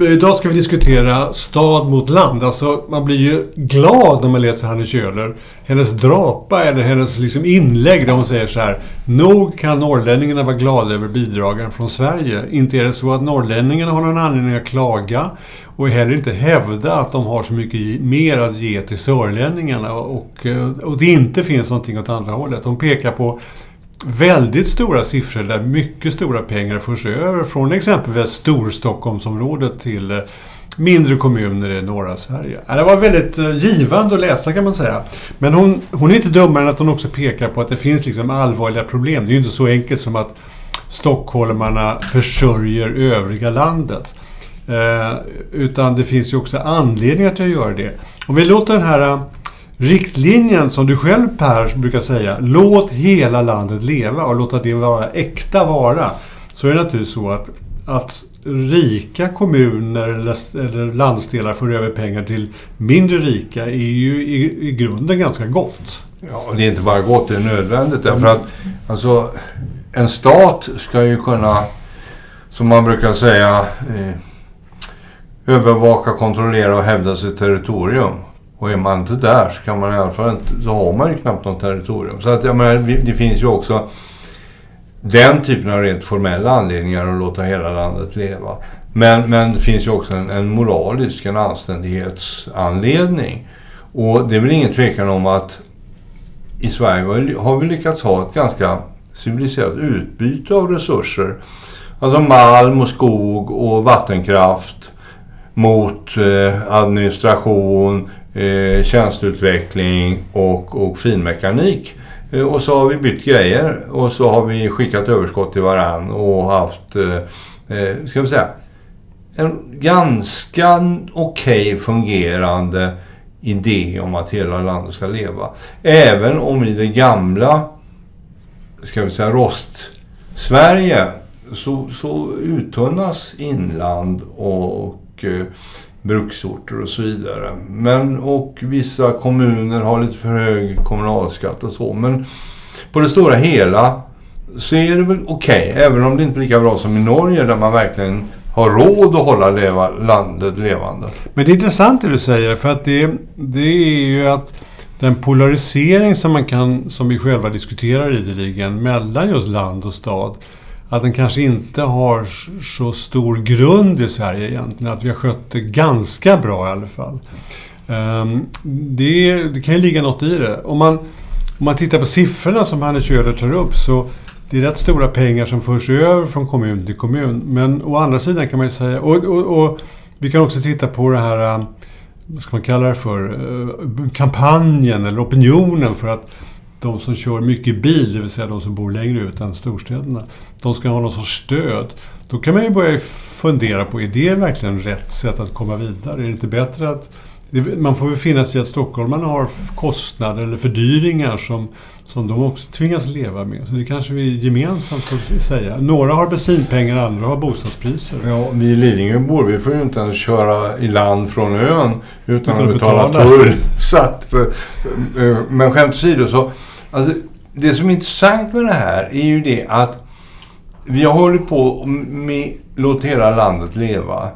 Idag ska vi diskutera stad mot land. Alltså, man blir ju glad när man läser Hanne Kjöler. Hennes drapa eller hennes liksom inlägg där hon säger så här. Nog kan norrlänningarna vara glada över bidragen från Sverige. Inte är det så att norrlänningarna har någon anledning att klaga och heller inte hävda att de har så mycket mer att ge till sörlänningarna och, och det inte finns någonting åt andra hållet. Hon pekar på väldigt stora siffror där mycket stora pengar förs över från exempelvis Storstockholmsområdet till eh, mindre kommuner i norra Sverige. Det var väldigt eh, givande att läsa kan man säga. Men hon, hon är inte dummare än att hon också pekar på att det finns liksom allvarliga problem. Det är ju inte så enkelt som att stockholmarna försörjer övriga landet. Eh, utan det finns ju också anledningar till att göra det. Om vi låter den här eh, riktlinjen som du själv Per brukar säga, låt hela landet leva och låta det vara äkta vara. Så är det naturligtvis så att, att rika kommuner eller landsdelar får över pengar till mindre rika är ju i, i grunden ganska gott. Ja, det är inte bara gott, det är nödvändigt. Därför att alltså, en stat ska ju kunna, som man brukar säga, eh, övervaka, kontrollera och hävda sitt territorium. Och är man inte där så kan man i alla fall inte, så har man ju knappt något territorium. Så att jag menar, det finns ju också den typen av rent formella anledningar att låta hela landet leva. Men, men det finns ju också en, en moralisk, en anständighetsanledning. Och det är väl ingen tvekan om att i Sverige har vi lyckats ha ett ganska civiliserat utbyte av resurser. Alltså malm och skog och vattenkraft mot eh, administration, eh, tjänsteutveckling och, och finmekanik. Eh, och så har vi bytt grejer och så har vi skickat överskott till varann och haft, eh, eh ska vi säga, en ganska okej okay fungerande idé om att hela landet ska leva. Även om i det gamla, ska vi säga rost-Sverige så, så uttunnas inland och eh, bruksorter och så vidare. Men, och vissa kommuner har lite för hög kommunalskatt och så. Men på det stora hela så är det väl okej. Okay, även om det inte är lika bra som i Norge där man verkligen har råd att hålla leva, landet levande. Men det är intressant det du säger för att det, det är ju att den polarisering som man kan, som vi själva diskuterar ideligen, mellan just land och stad att den kanske inte har så stor grund i Sverige egentligen. Att vi har skött det ganska bra i alla fall. Ehm, det, det, kan ju ligga något i det. Om man, om man tittar på siffrorna som Hanne Köhler tar upp så det är rätt stora pengar som förs över från kommun till kommun. Men å andra sidan kan man ju säga, och, och, och vi kan också titta på det här, vad ska man kalla det för, eh, kampanjen eller opinionen för att de som kör mycket bil, det vill säga de som bor längre ut än storstäderna, de ska ha någon sorts stöd. Då kan man ju börja fundera på, är det verkligen rätt sätt att komma vidare? Är det inte bättre att... Man får väl finna sig i att stockholmarna har kostnader eller fördyringar som, som de också tvingas leva med. Så det kanske vi gemensamt får säga. Några har bensinpengar, andra har bostadspriser. Ja, vi Lidingöbor, vi får ju inte ens köra i land från ön utan, utan att betala, betala tull. Så att, eh, eh, men skämt åsido så Alltså, det som är intressant med det här är ju det att vi har hållit på med Låt hela landet leva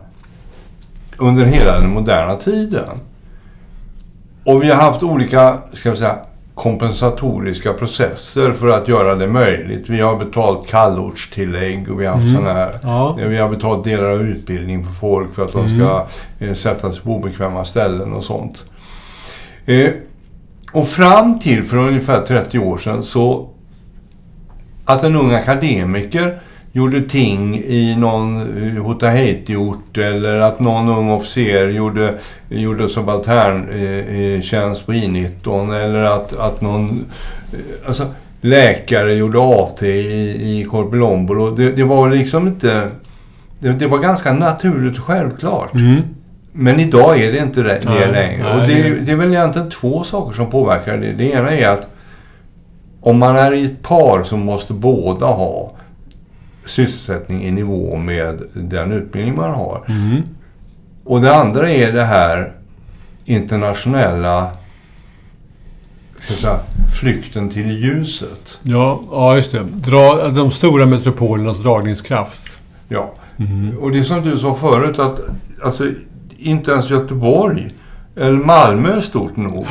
under hela den moderna tiden. Och vi har haft olika, ska vi säga, kompensatoriska processer för att göra det möjligt. Vi har betalt kallortstillägg och vi har haft mm. här. Ja. Vi har betalt delar av utbildning för folk för att de ska mm. sätta sig på obekväma ställen och sånt. Eh, och fram till för ungefär 30 år sedan så att en ung akademiker gjorde ting i någon eh, Hotaheiti-ort eller att någon ung officer gjorde, gjorde subalterntjänst eh, eh, på I-19 eller att, att någon alltså, läkare gjorde AT i, i Korpilombolo. Det, det var liksom inte... Det, det, var ganska naturligt och självklart. Mm. Men idag är det inte det, nej, längre. Nej, och det, det, är väl egentligen två saker som påverkar det. Det ena är att om man är i ett par så måste båda ha sysselsättning i nivå med den utbildning man har. Mm. Och det andra är det här internationella ska säga, flykten till ljuset. Ja, ja just det. Dra, de stora metropolernas dragningskraft. Ja, mm. och det som du sa förut att alltså inte ens Göteborg eller Malmö är stort nog.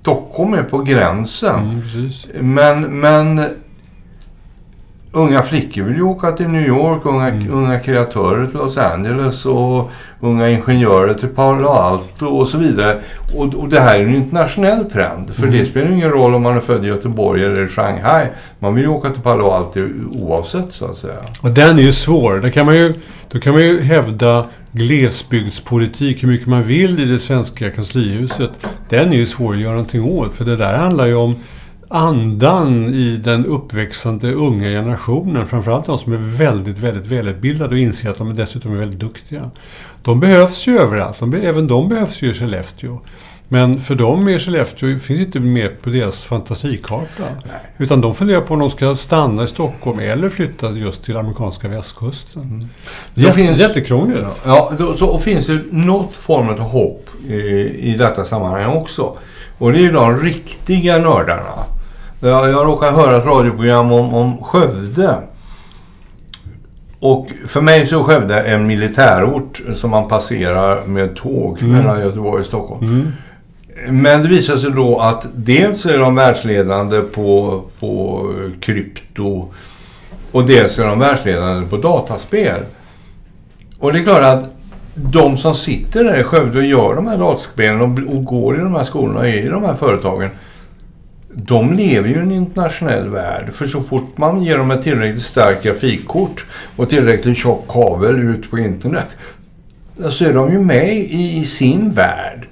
Stockholm är på gränsen. Mm. Men, men unga flickor vill ju åka till New York, unga, Mm. unga kreatörer till Los Angeles och unga ingenjörer till Palo Alto och så vidare. Och, och det här är en internationell trend. För Mm. det spelar ingen roll om man är född i Göteborg eller i Shanghai. Man vill ju åka till Palo Alto oavsett så att säga. Och den är ju svår. Där kan man ju, då kan man ju hävda glesbygdspolitik hur mycket man vill i det svenska kanslihuset. Den är ju svår att göra någonting åt. För det där handlar ju om andan i den uppväxande unga generationen. Framförallt de som är väldigt, väldigt välutbildade och inser att de dessutom är väldigt duktiga. De behövs ju överallt. De, även de behövs ju i Skellefteå. Men för dem är Skellefteå finns inte med på deras fantasikarta. Utan de funderar på om de ska stanna i Stockholm eller flytta just till amerikanska västkusten. Då Jätte, finns- Jättekrångligt. Ja, då, så, och finns det något form av hopp i, i detta sammanhang också. Och det är ju de riktiga nördarna. Jag, jag råkar höra ett radioprogram om, om Skövde. Och för mig så är Skövde en militärort som man passerar med tåg Mm. mellan Göteborg och Stockholm. Mm. Men det visar sig då att dels är de världsledande på, på krypto och dels är de världsledande på dataspel. Och det är klart att de som sitter där i Skövde och gör de här dataspelen och, och går i de här skolorna och är i de här företagen. De lever ju i en internationell värld. För så fort man ger dem ett tillräckligt starkt grafikkort och tillräckligt tjock kabel ut på internet. Så är de ju med i sin värld.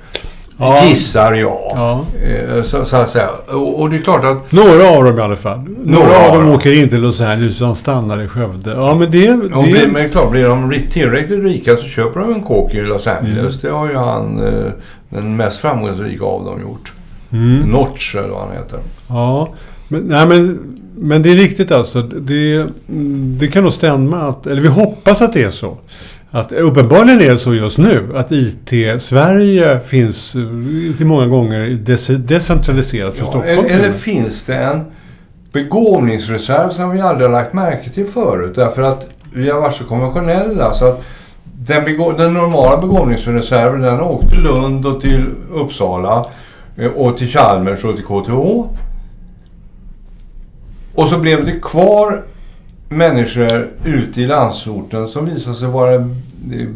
Ja. Gissar jag. Ja. Eh, Så, så att säga. Och, och det är klart att Några av dem i alla fall. Några, Några av dem åker in till Los Angeles och stannar i Skövde. Ja, men det... det blir, men klart, blir de tillräckligt rika så köper de en kåk i Los Angeles. Det har ju han, eh, den mest framgångsrika av dem, gjort. Mm. Notch eller vad han heter. Ja, men, nej, men, men det är riktigt alltså. Det, det kan nog stämma att, eller vi hoppas att det är så. Att uppenbarligen är det så just nu att IT-Sverige finns eh, till många gånger dec- decentraliserat från Ja, Stockholm. eller, eller finns det en begåvningsreserv som vi aldrig har lagt märke till förut? Därför att vi har varit så konventionella. Så att den, den normala begåvningsreserven den har åkt till Lund och till Uppsala och till Chalmers och till KTH. Och så blev det kvar människor ute i landsorten som visade sig vara eh,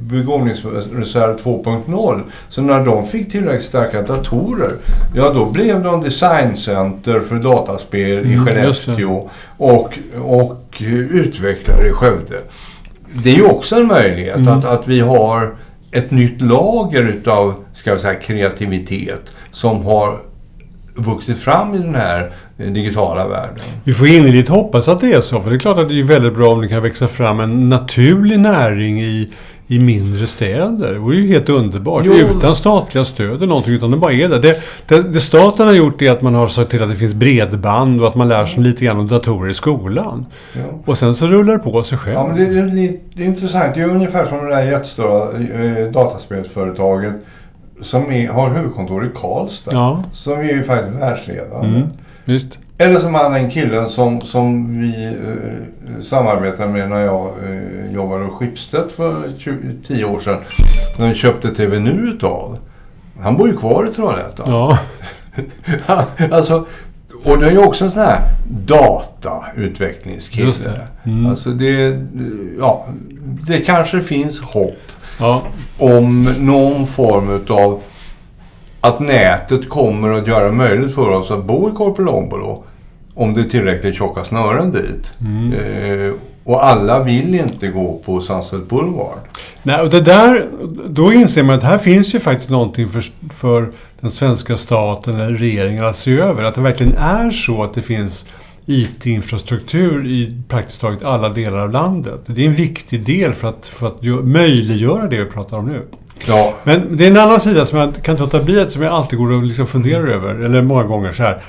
begåvningsreserv 2.0. Så när de fick tillräckligt starka datorer, ja då blev de designcenter för dataspel Mm, i. Skellefteå och, och eh, utvecklare i Skövde. Det är ju också en möjlighet Mm. att, att vi har ett nytt lager utav, ska vi säga, kreativitet som har vuxit fram i den här eh, digitala världen. Vi får innerligt hoppas att det är så. För det är klart att det är väldigt bra om det kan växa fram en naturlig näring i, i mindre städer. Det vore ju helt underbart. Jo. Utan statliga stöd eller någonting. Utan det bara är där. Det, det, det staten har gjort är att man har sagt till att det finns bredband och att man lär sig lite grann om datorer i skolan. Ja. Och sen så rullar det på sig själv. Ja, men det, det, det är intressant. Det är ungefär som det där jättestora eh, dataspelsföretaget som är, har huvudkontor i Karlstad. Ja. Som är ju faktiskt världsledande. Mm, visst. Eller som han den killen som, som vi eh, samarbetade med när jag eh, jobbade hos Schibsted för 20, 10 år sedan. När vi köpte TV Nu utav. Han bor ju kvar i Trollhättan. Ja. alltså, och det är ju också en sån här datautvecklingskille. Just det. Mm. Alltså det, ja, det kanske finns hopp ja. om någon form utav att nätet kommer att göra det möjligt för oss att bo i Korpilombolo om det är tillräckligt tjocka snören dit. Mm. Eh, och alla vill inte gå på Sunset Boulevard. Nej, och det där, då inser man att här finns ju faktiskt någonting för, för den svenska staten eller regeringen att se över. Att det verkligen är så att det finns IT-infrastruktur i praktiskt taget alla delar av landet. Det är en viktig del för att, för att gö- möjliggöra det vi pratar om nu. Ja, Men det är en annan sida som jag kan inte låta bli, att- som jag alltid går och liksom funderar över, eller många gånger så här.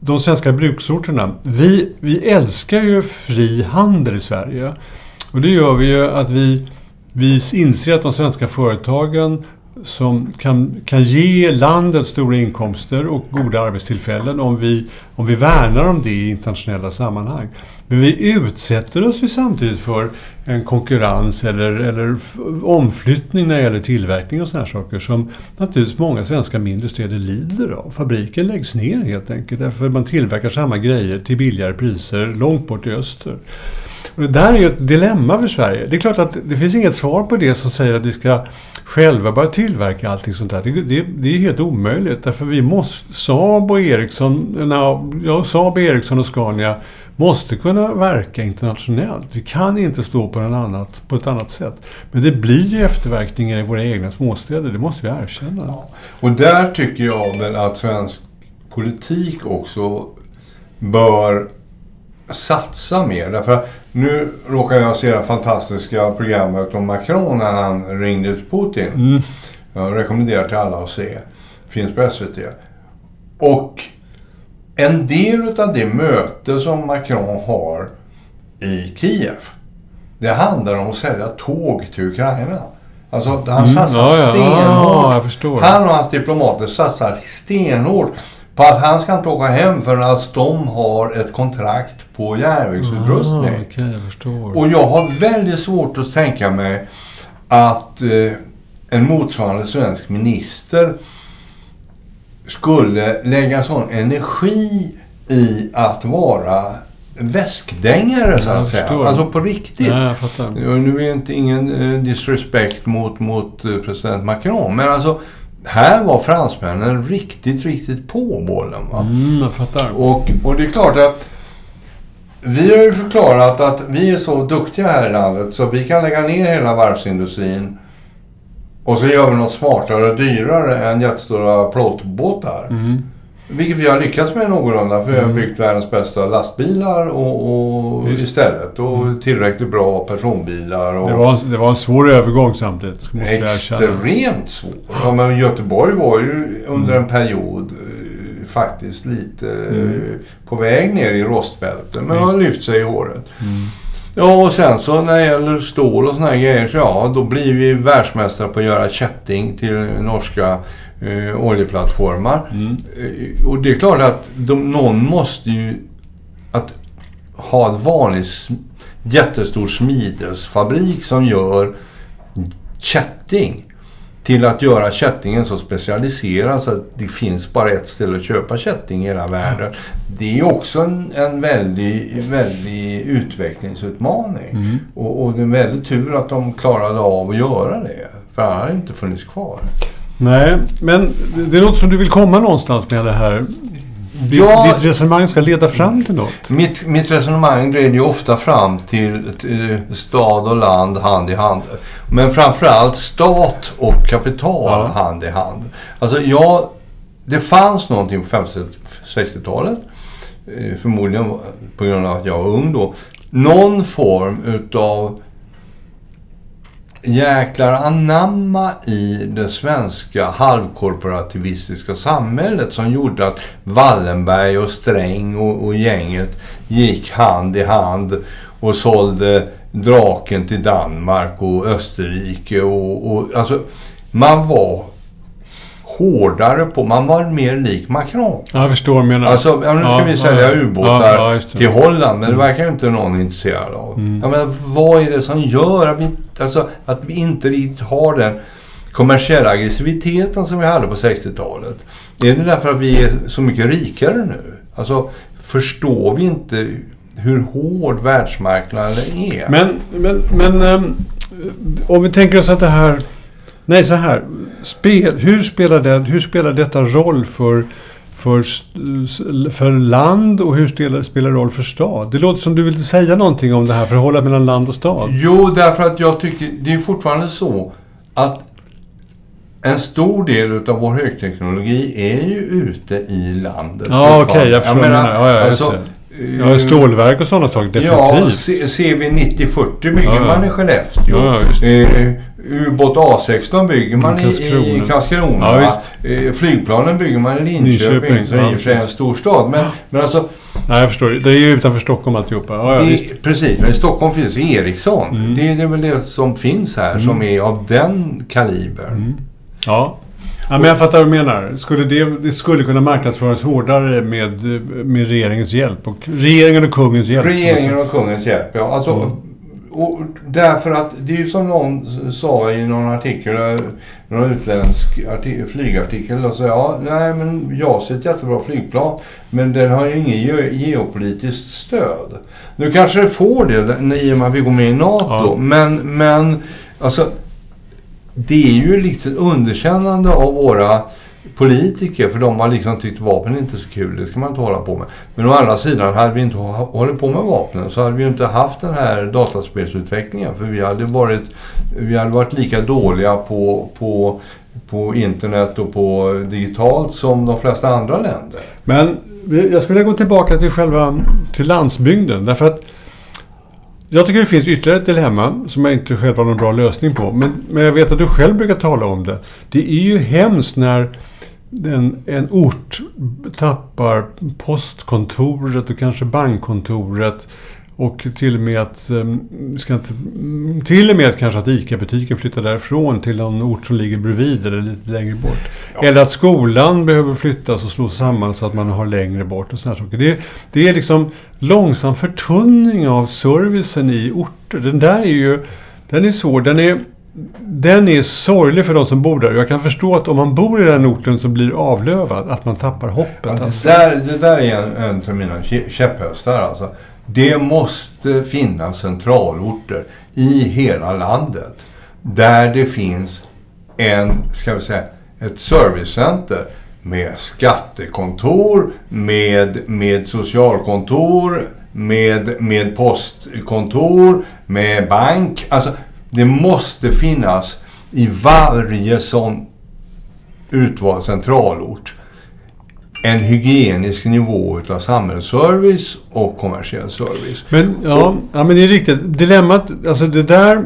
De svenska bruksorterna. Vi, vi älskar ju fri handel i Sverige. Och det gör vi ju att vi, vi inser att de svenska företagen som kan, kan ge landet stora inkomster och goda arbetstillfällen om vi, om vi värnar om det i internationella sammanhang. Men vi utsätter oss ju samtidigt för en konkurrens eller, eller omflyttning när det gäller tillverkning och sådana saker som naturligtvis många svenska mindre städer lider av. Fabriken läggs ner helt enkelt därför att man tillverkar samma grejer till billigare priser långt bort i öster. Och det där är ju ett dilemma för Sverige. Det är klart att det finns inget svar på det som säger att vi ska själva börja tillverka allting sånt där. Det, det, det är helt omöjligt. Därför vi måste, Saab och Ericsson, ja, Saab, Ericsson och Scania måste kunna verka internationellt. Vi kan inte stå på, en annat, på ett annat sätt. Men det blir ju efterverkningar i våra egna småstäder, det måste vi erkänna. Ja. Och där tycker jag väl att svensk politik också bör satsa mer. Därför att nu råkar jag se det fantastiska programmet om Macron när han ringde ut Putin. Mm. Jag rekommenderar till alla att se. Finns på SVT. Och en del av det möte som Macron har i Kiev. Det handlar om att sälja tåg till Ukraina. Alltså han mm, satsar ja, ja, stenhårt. Ja, han och hans diplomater satsar stenhårt på att han ska inte åka hem förrän att de har ett kontrakt på järnvägsutrustning. Ah, okay, jag. Och jag har väldigt svårt att tänka mig att eh, en motsvarande svensk minister skulle lägga sån energi i att vara väskdängare så att säga. Alltså på riktigt. Ja. Nu är inte ingen uh, disrespect mot, mot uh, president Macron. Men alltså här var fransmännen riktigt, riktigt på bollen. Va? Mm, jag fattar. Och, och det är klart att vi har ju förklarat att vi är så duktiga här i landet så vi kan lägga ner hela varvsindustrin och så gör vi något smartare och dyrare än jättestora plåtbåtar. Mm. Vilket vi har lyckats med någorlunda för vi har mm. byggt världens bästa lastbilar och, och istället. Och mm. tillräckligt bra personbilar. Och det, var, det var en svår övergång samtidigt. Extremt svår. Ja, men Göteborg var ju under en period eh, faktiskt lite mm. på väg ner i rostbälten. Men har lyft sig i håret. Mm. Ja, och sen så när det gäller stål och såna här grejer, så ja, då blir vi världsmästare på att göra kätting till norska eh, oljeplattformar. Mm. Eh, och det är klart att de, någon måste ju att ha ett vanligt jättestor smidesfabrik som gör kätting till att göra kättingen så specialiserad så att det finns bara ett ställe att köpa kätting i hela världen. Det är också en, en väldig, väldig utvecklingsutmaning. Mm. Och, och det är en väldig tur att de klarade av att göra det. För annars hade inte funnits kvar. Nej, men det låter som du vill komma någonstans med det här. Ja, ditt resonemang ska leda fram till något. Mitt, mitt resonemang leder ju ofta fram till, till stad och land hand i hand. Men framförallt stat och kapital ja. hand i hand. Alltså jag, det fanns någonting på 50-60-talet. Eh, förmodligen på grund av att jag var ung då. Någon form utav jäklar anamma i det svenska halvkorporativistiska samhället som gjorde att Wallenberg och Sträng och, och gänget gick hand i hand och sålde draken till Danmark och Österrike. Och, och, alltså, man var hårdare på. Man var mer lik Macron. jag förstår menar. Alltså, ja, nu ska ja, vi sälja ja, ubåtar ja, till Holland. Men det verkar ju inte någon intresserad av. Mm. Ja, men vad är det som gör att vi, alltså, att vi inte riktigt har den kommersiella aggressiviteten som vi hade på 60-talet? Är det därför att vi är så mycket rikare nu? Alltså, förstår vi inte hur hård världsmarknaden är? Men, men, men um, om vi tänker oss att det här Nej, så här. Spel, hur, spelar det, hur spelar detta roll för, för, för land och hur spelar, spelar det roll för stad? Det låter som du vill säga någonting om det här förhållandet mellan land och stad. Jo, därför att jag tycker det är fortfarande så att en stor del av vår högteknologi är ju ute i landet. Ja, okej. Okay, jag förstår. Jag menar, ja, ja, alltså, Ja, stålverk och sådana saker, definitivt. Ja, CV 9040 bygger ja, ja. man i Skellefteå. Ja, eh, Ubåt A16 bygger man i Karlskrona. I Karlskrona. Eh, flygplanen bygger man i Linköping, Linköping som i och för sig är en stor stad. Men, men alltså... Nej, jag förstår. Det är ju utanför Stockholm alltihopa. Ja, det, visst. Precis, men i Stockholm finns Ericsson. Mm. Det, är väl det som finns här mm. som är av den kalibern. Mm. Ja. Ja, men jag fattar vad du menar. Skulle det, det skulle kunna marknadsföras hårdare med, med regeringens hjälp. Och regeringen och kungens hjälp. Regeringen och kungens hjälp, ja. Alltså, Mm. och därför att det är ju som någon sa i någon artikel, eh, någon utländsk arti- flygartikel. Och så, ja, nej men JAS är ett jättebra flygplan. Men den har ju ingen ge- geopolitiskt stöd. Nu kanske det får det i och med att vi går med i NATO. Ja. Men, men alltså, det är ju liksom lite underkännande av våra politiker för de har liksom tyckt vapen är inte så kul, det ska man inte hålla på med. Men å andra sidan, hade vi inte hållit på med vapnen så hade vi ju inte haft den här dataspelsutvecklingen. För vi hade varit, vi hade varit lika dåliga på, på, på internet och på digitalt som de flesta andra länder. Men jag skulle gå tillbaka till själva till landsbygden. Därför att jag tycker det finns ytterligare ett dilemma som jag inte själv har någon bra lösning på. Men, men jag vet att du själv brukar tala om det. Det är ju hemskt när en, en ort tappar postkontoret och kanske bankkontoret. Och till och med att, eh, ska inte, mm, till och med kanske att ICA-butiken flyttar därifrån till någon ort som ligger bredvid eller lite längre bort. Eller att skolan behöver flyttas och slås samman så att man har längre bort och sådana saker. Det, det är liksom långsam förtunning av servicen i orter. Den där är ju, den är svår. Den är, den är sorglig för de som bor där. Jag kan förstå att om man bor i den orten så blir avlövad, att man tappar hoppet. Ja, det, alltså. där, det där är en, en av mina kä- käpphästar alltså. Det måste finnas centralorter i hela landet. Där det finns en, ska vi säga, ett servicecenter med skattekontor, med, med socialkontor, med, med postkontor, med bank. Alltså, det måste finnas i varje sån utvald centralort en hygienisk nivå utav samhällsservice och kommersiell service. Men, ja, ja, men det är riktigt. Dilemmat, alltså det där,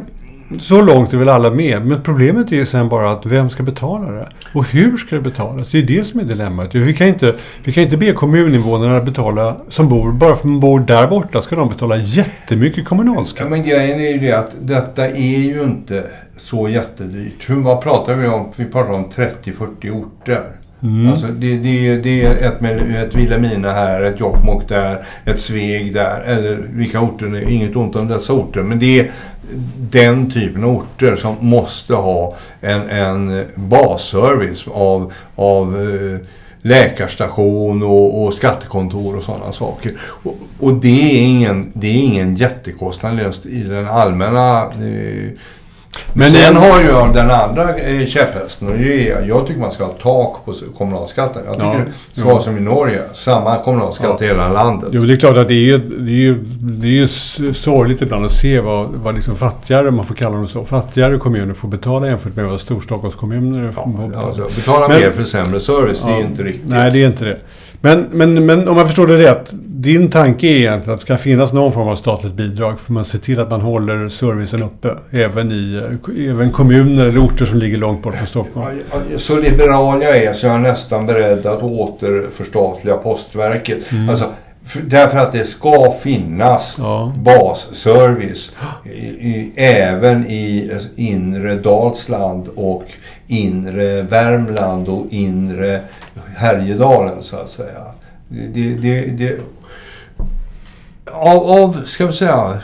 så långt är väl alla med. Men problemet är ju sen bara att vem ska betala det? Och hur ska det betalas? Det är det som är dilemmat. Vi kan inte, vi kan inte be kommuninvånarna betala, som bor, bara för att de bor där borta, ska de betala jättemycket Ja, kommunalskatt. men grejen är ju det att detta är ju inte så jättedyrt. Hur, vad pratar vi om? Vi pratar om 30-40 orter. Mm. Alltså det, det, det är ett, ett Vilhelmina här, ett Jokkmokk där, ett Sveg där. Eller vilka orter, nu inget ont om dessa orter. Men det är den typen av orter som måste ha en, en basservice av, av eh, läkarstation och, och skattekontor och sådana saker. Och, och det, är ingen, det är ingen jättekostnad löst i den allmänna eh, men sen igen- har jag den andra eh, käpphästen och det är, jag tycker man ska ha tak på kommunalskatten. Jag tycker Ja, det ska vara som i Norge. Samma kommunalskatt i hela landet. Jo, det är klart att det är ju, det är ju, det är ju sorgligt ibland att se vad, vad liksom fattigare, man får kalla dem så, fattigare kommuner får betala jämfört med vad Storstockholmskommuner får Ja, betala. alltså, betala Men- mer för sämre service, det är Ja. inte riktigt. Nej, det är inte det. Men, men, men om jag förstår det rätt. Din tanke är egentligen att det ska finnas någon form av statligt bidrag för att man ser till att man håller servicen uppe. Även i även kommuner eller orter som ligger långt bort från Stockholm. Så liberal jag är så är jag nästan beredd att återförstatliga Postverket. Mm. Alltså, för, därför att det ska finnas Ja. basservice i, i, även i inre Dalsland och inre Värmland och inre Härjedalen så att säga. Det, det, det, av, av, ska vi säga,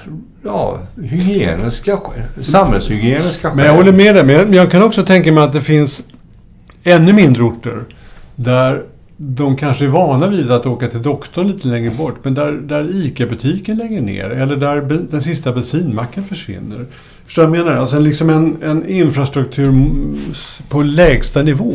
ja, hygieniska skäl. Samhällshygieniska skäl. Men jag håller med dig. Men jag- kan också tänka mig att det finns ännu mindre orter där de kanske är vana vid att åka till doktorn lite längre bort. Men där, där ICA-butiken lägger ner eller där den sista bensinmacken försvinner. Förstår du vad jag menar? Alltså liksom en, en infrastruktur på lägsta nivå.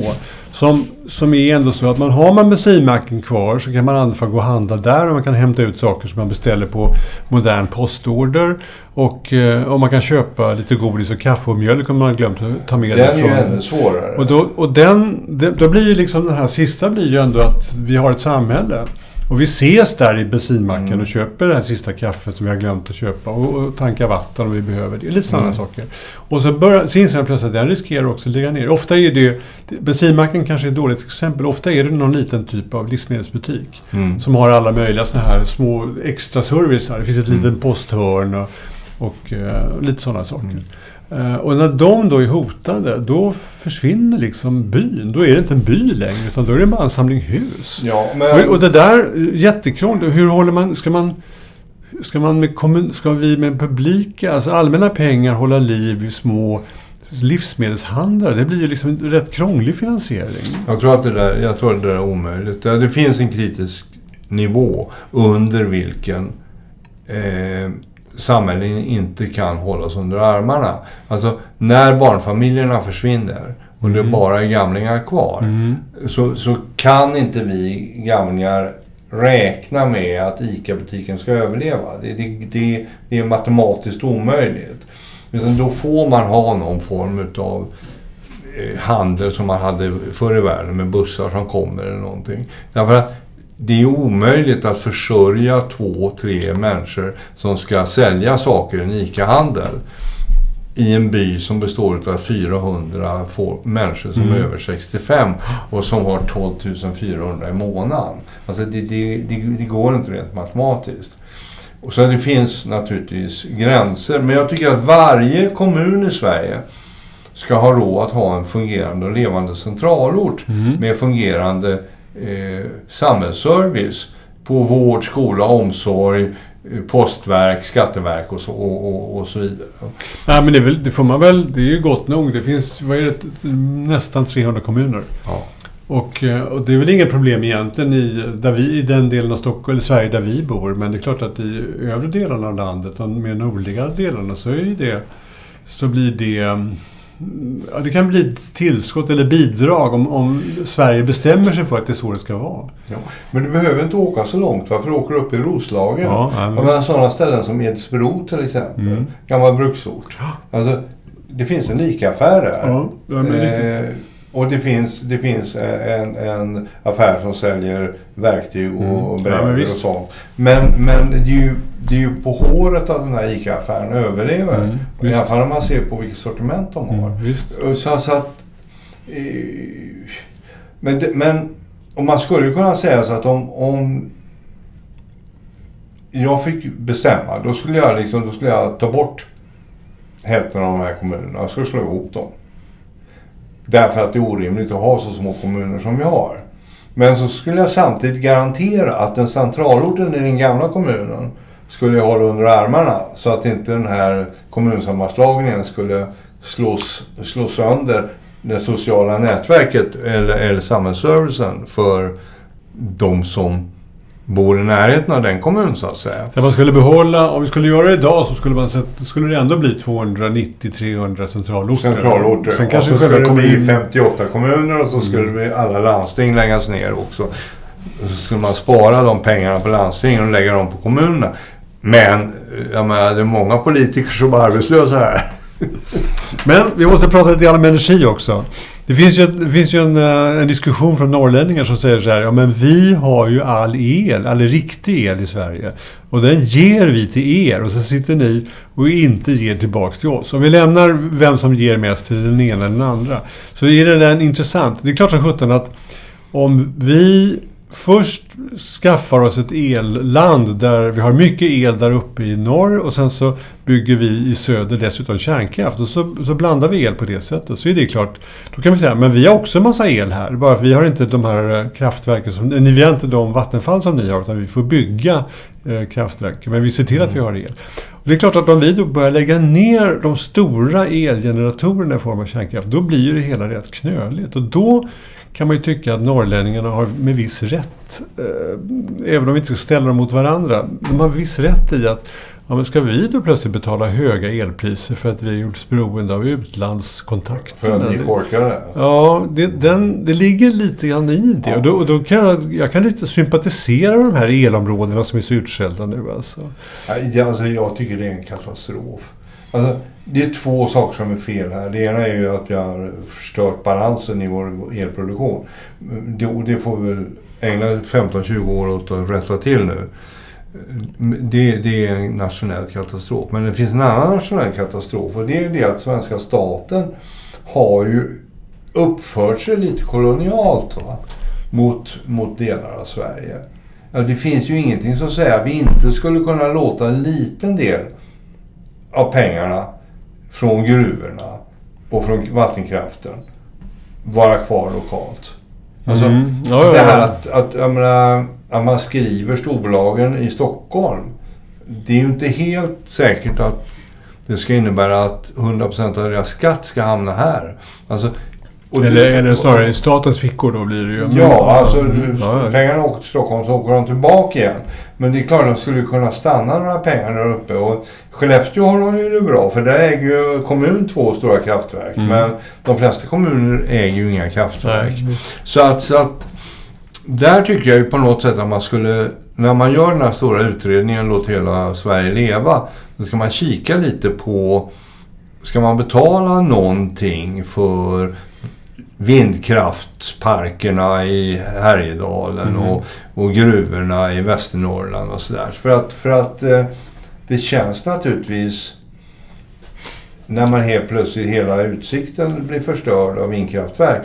Som, som är ändå så att man har man bensinmacken kvar så kan man fall gå och handla där och man kan hämta ut saker som man beställer på modern postorder. Och eh, om man kan köpa lite godis och kaffe och mjölk om man har glömt att ta med Den det är ju ännu svårare. och, då, och den, det, då blir ju liksom den här sista blir ju ändå att vi har ett samhälle. Och vi ses där i bensinmacken Mm. och köper det här sista kaffet som vi har glömt att köpa och, och tankar vatten om vi behöver det. Lite sådana Mm. saker. Och så, börjar, så inser jag plötsligt att den riskerar också att ligga ner. Ofta är det, bensinmacken kanske är ett dåligt exempel. Ofta är det någon liten typ av livsmedelsbutik. Mm. Som har alla möjliga sådana här små extra servicer. Det finns ett Mm. litet posthörn och, och eh, lite sådana saker. Eh, och när de då är hotade, då försvinner liksom byn. Då är det inte en by längre, utan då är det bara en samling hus. Ja, men... och, och det där, jättekrångligt. Hur håller man... Ska man... Ska, man med kommun, ska vi med publika, alltså allmänna pengar hålla liv i små livsmedelshandlare? Det blir ju liksom en rätt krånglig finansiering. Jag tror att det där, jag tror att det där är omöjligt. Det finns en kritisk nivå under vilken eh, samhällen inte kan hållas under armarna. Alltså när barnfamiljerna försvinner och det Mm. bara är gamlingar kvar. Mm. Så, så kan inte vi gamlingar räkna med att ICA-butiken ska överleva. Det, det, det, det är matematiskt omöjligt. Utan då får man ha någon form utav eh, handel som man hade förr i världen med bussar som kommer eller någonting. Därför att det är omöjligt att försörja två, tre människor som ska sälja saker i en ICA-handel i en by som består av 400 få- människor som Mm. är över 65 och som har 12 400 i månaden. Alltså det, det, det, det går inte rent matematiskt. Och så det finns naturligtvis gränser, men jag tycker att varje kommun i Sverige ska ha råd att ha en fungerande och levande centralort Mm. med fungerande eh, samhällsservice på vård, skola, omsorg, eh, postverk, skatteverk och så, och, och, och så vidare. Nej, men det, väl, det får man väl... Det är ju gott nog. Det finns vad är det, nästan 300 kommuner. Ja. Och, eh, och det är väl inget problem egentligen i, där vi, i den delen av Stockholm, eller Sverige där vi bor. Men det är klart att i övre delarna av landet, de mer nordliga delarna, så är det... Så blir det... Ja, det kan bli ett tillskott eller bidrag om, om Sverige bestämmer sig för att det är så det ska vara. Ja. Men du behöver inte åka så långt, varför åker du upp i Roslagen? Ja, ja, Ja, men men sådana ställen som Edsbro till exempel, Mm. gammal bruksort. Alltså, det finns en ICA-affär där. Ja, ja. Eh, och det finns, det finns en, en affär som säljer verktyg och, Mm. Ja, brädor men och sånt. Men, men det, är ju, det är ju på håret att den här ICA-affären överlever. Mm, I alla fall när man ser på vilket sortiment de har. Mm, visst. Och Så, så att... Eh, men, men och man skulle kunna säga så att om, om jag fick bestämma, då skulle jag, liksom, då skulle jag ta bort hälften av de här kommunerna och skulle slå ihop dem. Därför att det är orimligt att ha så små kommuner som vi har. Men så skulle jag samtidigt garantera att den centralorten i den gamla kommunen skulle jag hålla under armarna så att inte den här kommunsammanslagningen skulle slås, slå sönder det sociala nätverket eller, eller samhällsservicen för de som bor i närheten av den kommunen så att säga. Så man skulle behålla, om vi skulle göra det idag så skulle, man, skulle det ändå bli 290-300 centralorter. Centralorter. Sen och kanske så skulle det bli kommunen... 58 kommuner och så skulle det alla landsting läggas ner också. Och så skulle man spara de pengarna på landstingen och lägga dem på kommunerna. Men eh, jag menar, det är många politiker som är arbetslösa här. Men vi måste prata lite grann om energi också. Det finns ju, det finns ju en, eh, en diskussion från norrlänningar som säger så här, ja men vi har ju all el, all riktig el i Sverige. Och den ger vi till er och så sitter ni och inte ger tillbaks till oss. Om vi lämnar vem som ger mest till den ena eller den andra. Så är det där intressant. Det är klart som sjutton att om vi först skaffar oss ett elland där vi har mycket el där uppe i norr och sen så bygger vi i söder dessutom kärnkraft och så, så blandar vi el på det sättet. Så är det klart, då kan vi säga, men vi har också en massa el här. Bara att vi har inte de här eh, kraftverken som, nej, vi har inte de vattenfall som ni har utan vi får bygga eh, kraftverk. Men vi ser till att vi har el. Och det är klart att om vi då börjar lägga ner de stora elgeneratorerna i form av kärnkraft, då blir det hela rätt knöligt. Och då kan man ju tycka att norrlänningarna har med viss rätt, eh, även om vi inte ska ställa dem mot varandra, de har viss rätt i att ja, men ska vi då plötsligt betala höga elpriser för att vi har gjorts beroende av utlandskontakter? För att ni det. Ja, det, den, det ligger lite grann i det. Och då, och då kan jag, jag kan lite sympatisera med de här elområdena som är så utskällda nu. Alltså. Alltså, jag tycker det är en katastrof. Alltså, det är två saker som är fel här. Det ena är ju att vi har förstört balansen i vår elproduktion. Det, och det får vi väl ägna 15-20 år åt att rätta till nu. Det, det är en nationell katastrof. Men det finns en annan nationell katastrof och det är det att svenska staten har ju uppfört sig lite kolonialt va? Mot, mot delar av Sverige. Ja, det finns ju ingenting som säger att vi inte skulle kunna låta en liten del av pengarna från gruvorna och från vattenkraften vara kvar lokalt. Alltså, Mm. Ja, ja, det här ja. att, att, menar, att man skriver storbolagen i Stockholm. Det är ju inte helt säkert att det ska innebära att 100% av deras skatt ska hamna här. Alltså, och Eller, eller snarare i statens fickor då blir det ju. Ja, alltså Mm. Ja, pengarna åker till Stockholm så åker de tillbaka igen. Men det är klart, de skulle kunna stanna några pengar där uppe. Och Skellefteå har de ju det bra, för där äger ju kommun två stora kraftverk. Mm. Men de flesta kommuner äger ju inga kraftverk. Nej. Så att, så att där tycker jag ju på något sätt att man skulle, när man gör den här stora utredningen Låt hela Sverige leva, då ska man kika lite på, ska man betala någonting för vindkraftsparkerna i Härjedalen Mm. och, och gruvorna i Västernorrland och sådär. För att, för att eh, det känns naturligtvis när man helt plötsligt hela utsikten blir förstörd av vindkraftverk.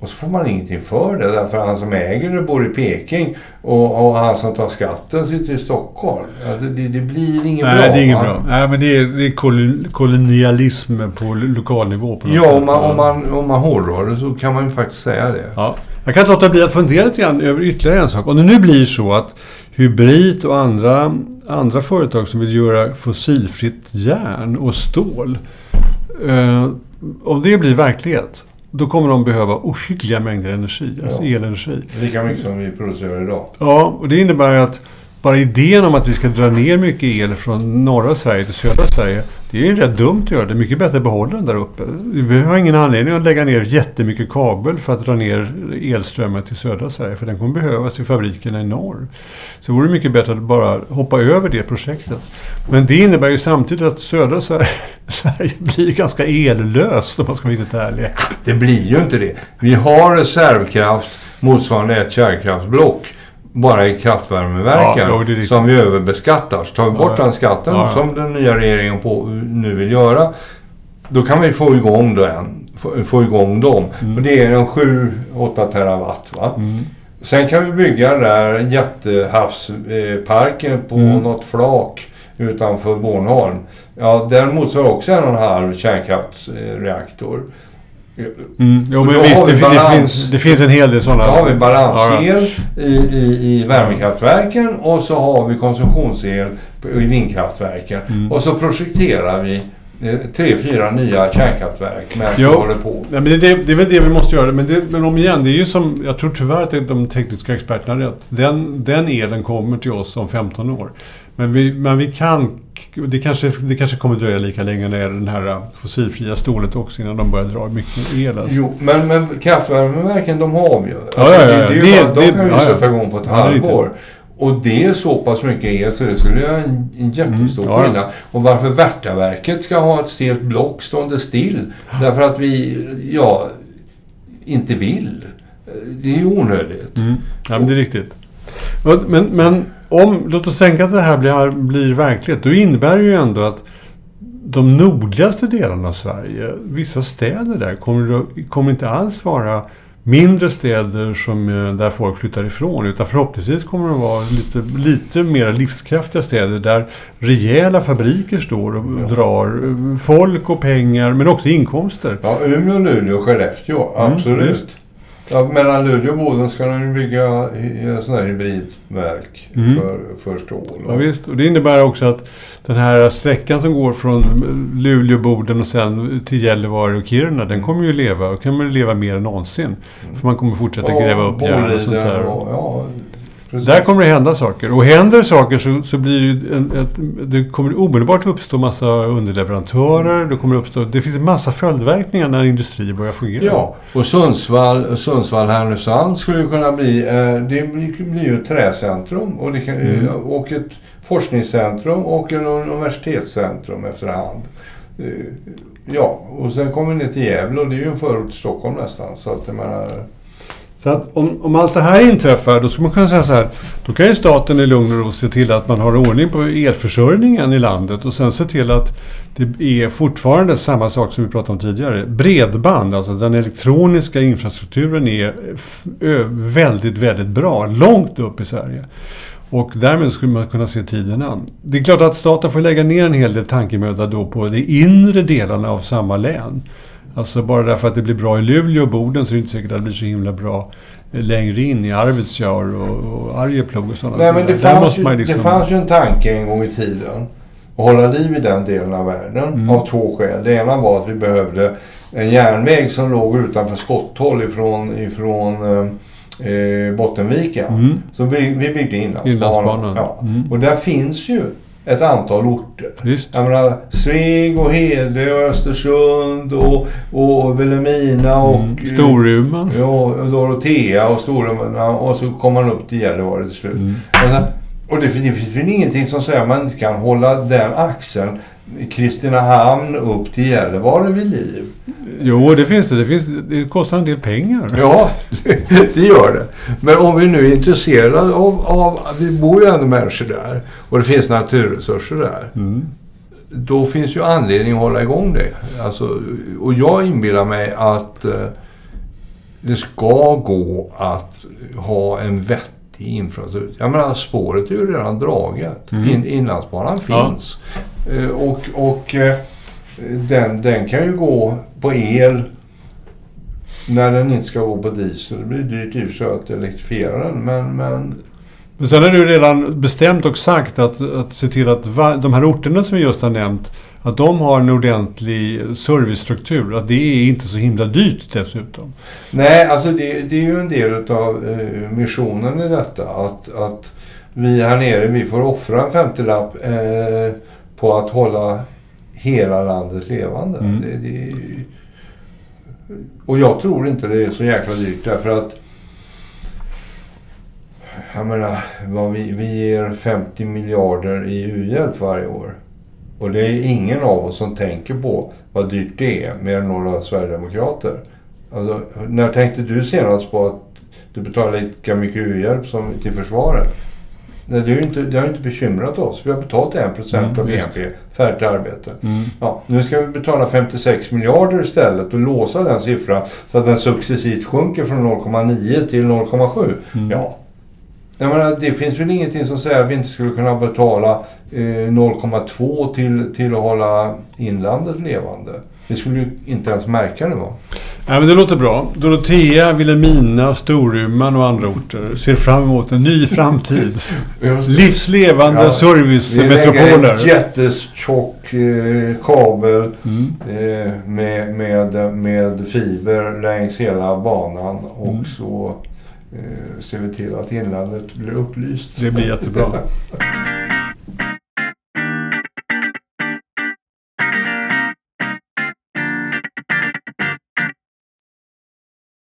Och så får man ingenting för det därför han som äger det bor i Peking och, och han som tar skatten sitter i Stockholm. Alltså det, det blir inget Nej, bra. det är inget bra. Nej, men det är, det är kolon- kolonialism på lo- lokal nivå på Ja, om man, om, man, om man hårdrar det så kan man ju faktiskt säga det. Ja. Jag kan inte låta bli att fundera lite grann över ytterligare en sak. Om det nu blir så att Hybrid och andra, andra företag som vill göra fossilfritt järn och stål. Eh, om det blir verklighet, då kommer de behöva ohyggliga mängder energi, alltså Ja. elenergi. Lika mycket som vi producerar idag. Ja, och det innebär att bara idén om att vi ska dra ner mycket el från norra Sverige till södra Sverige, det är ju rätt dumt att göra. Det är mycket bättre att behålla den där uppe. Vi har ingen anledning att lägga ner jättemycket kabel för att dra ner elströmmen till södra Sverige, för den kommer behövas i fabrikerna i norr. Så det vore mycket bättre att bara hoppa över det projektet. Men det innebär ju samtidigt att södra Sverige, Sverige blir ganska ellöst om man ska vara riktigt ärlig. Det blir ju inte det. Vi har reservkraft motsvarande ett kärnkraftsblock bara i kraftvärmeverken Ja, det riktigt. som vi överbeskattar. Så tar vi bort Ja, den skatten ja, som den nya regeringen på, nu vill göra då kan vi få igång den. Få, få igång dem. Och det är en 7-8 terawatt. Va? Mm. Sen kan vi bygga den där jättehavsparken på Mm. något flak utanför Bornholm. Ja, den motsvarar också en och en halv kärnkraftsreaktor. Mm. Jo, men visst, det, det, finns, det finns en hel del sådana. Då har vi Ja, ja. balansel i, i, i värmekraftverken och så har vi konsumtionsel i vindkraftverken. Mm. Och så projekterar vi eh, tre, fyra nya kärnkraftverk medan vi håller på. Nej, men det, det, det är väl det vi måste göra. Men, det, men om igen, det är ju som... Jag tror tyvärr att de tekniska experterna har rätt. Den, den elen kommer till oss om 15 år. Men vi, men vi kan... Det kanske, det kanske kommer dröja lika länge när det är den här fossilfria stålet också innan de börjar dra mycket el. Alltså. Jo, men, men kraftvärmeverken de har vi ju. Alltså, Ja, ja, ja. Det, det ju Det- bara, de det- kan vi ja. sätta igång på ett det halvår. Och det är så pass mycket el så det skulle göra en, en jättestor Mm, ja. skillnad. Och varför Värtaverket ska ha ett stelt block stående still. Därför att vi, ja, inte vill. Det är ju onödigt. Mm. Ja, men det är riktigt. Men, men om, låt oss tänka att det här blir, blir verklighet. Då innebär det ju ändå att de nordligaste delarna av Sverige, vissa städer där, kommer, kommer inte alls vara mindre städer som, eh, där folk flyttar ifrån. Utan förhoppningsvis kommer de vara lite, lite mer livskraftiga städer där rejäla fabriker står och Ja. drar eh, folk och pengar men också inkomster. Ja, Umeå, Luleå och Skellefteå. Mm, Absolut. visst. Ja, mellan Luleå och Boden ska de ju bygga i- sådana här hybridverk Mm. för, för stål. Ja, visst. Och det innebär också att den här sträckan som går från Luleå, Boden och sen till Gällivare och Kiruna, den kommer ju leva och kommer leva mer än någonsin. För man kommer fortsätta gräva upp järn och sånt där. och- ja, precis. Där kommer det hända saker. Och händer saker så, så blir det en, ett, det kommer omedelbart uppstå massa underleverantörer. Det, kommer uppstå, det finns en massa följdverkningar när industrier börjar fungera. Ja, och Sundsvall, Sundsvall Härnösand skulle ju kunna bli, eh, det blir, ju ett träcentrum och, det kan, Mm. eh, och ett forskningscentrum och en universitetscentrum efterhand. Eh, ja, och sen kommer ner till Gävle och det är ju en förort till Stockholm nästan. Så att jag menar, så att om, om allt det här inträffar, då skulle man kunna säga så här. Då kan ju staten i lugn och ro se till att man har ordning på elförsörjningen i landet och sen se till att det är fortfarande samma sak som vi pratade om tidigare. Bredband, alltså den elektroniska infrastrukturen är väldigt, väldigt bra. Långt upp i Sverige. Och därmed skulle man kunna se tiden an. Det är klart att staten får lägga ner en hel del tankemöda då på de inre delarna av samma län. Alltså bara därför att det blir bra i Luleå och Boden så är det inte säkert att det blir så himla bra längre in i Arvidsjaur och, och Arjeplog och sådana Nej, men det fanns, ju, liksom... det fanns ju en tanke en gång i tiden att hålla liv i den delen av världen mm. av två skäl. Det ena var att vi behövde en järnväg som låg utanför skotthåll ifrån, ifrån eh, Bottenviken. Mm. Så vi, vi byggde Inlandsbanan. Inlandsbanan. Ja. Mm. Och där finns ju ett antal orter. Visst. Jag menar Sveg och Hede och Östersund och, och Vilhelmina och... Mm. Storuman. Ja, och Dorotea och Storuman och så kommer man upp till Gällivare till slut. Mm. Och, och det, det finns väl ingenting som säger att man inte kan hålla den axeln Kristinehamn upp till Gällivare vid liv. Jo, det finns det. Det, finns, det kostar en del pengar. Ja, det, gör det. Men om vi nu är intresserade av, av... Vi bor ju ändå människor där och det finns naturresurser där. Mm. Då finns ju anledning att hålla igång det. Alltså, och jag inbillar mig att eh, det ska gå att ha en vettig infrastruktur. Jag menar spåret är ju redan draget. Mm. In, inlandsbanan finns. Ja. Eh, och och eh, den, den kan ju gå på el när den inte ska gå på diesel. Det blir dyrt i och för sig att elektrifiera den. Men, men men sen är det ju redan bestämt och sagt att, att se till att de här orterna som vi just har nämnt att de har en ordentlig servicestruktur. Att det är inte så himla dyrt dessutom. Nej, alltså det, det är ju en del av eh, missionen i detta. Att, att vi här nere, vi får offra en 50-lapp eh, på att hålla hela landet levande. Mm. Det, det, och jag tror inte det är så jäkla dyrt därför att jag menar, vad vi, vi ger 50 miljarder i u-hjälp varje år. Och det är ingen av oss som tänker på vad dyrt det är, mer än några sverigedemokrater. Alltså, när tänkte du senast på att du betalar lika mycket u-hjälp som till försvaret? Nej, det, är inte, det har inte bekymrat oss. Vi har betalat 1 procent mm, av BNP färdigt arbete. Mm. Ja, nu ska vi betala 56 miljarder istället och låsa den siffran så att den successivt sjunker från 0,9 till 0,7. Mm. Ja, jag menar, det finns väl ingenting som säger att vi inte skulle kunna betala eh, 0,2 till, till att hålla inlandet levande. Vi skulle ju inte ens märka det va? Nej, men det låter bra. Dorotea, Vilhelmina, Storuman och andra orter ser fram emot en ny framtid. Livslevande ja, servicemetropoler. Vi lägger en jättetjock eh, kabel mm. eh, med, med, med fiber längs hela banan och mm. så Eh, ser vi till att inlandet blir upplyst. Det blir jättebra.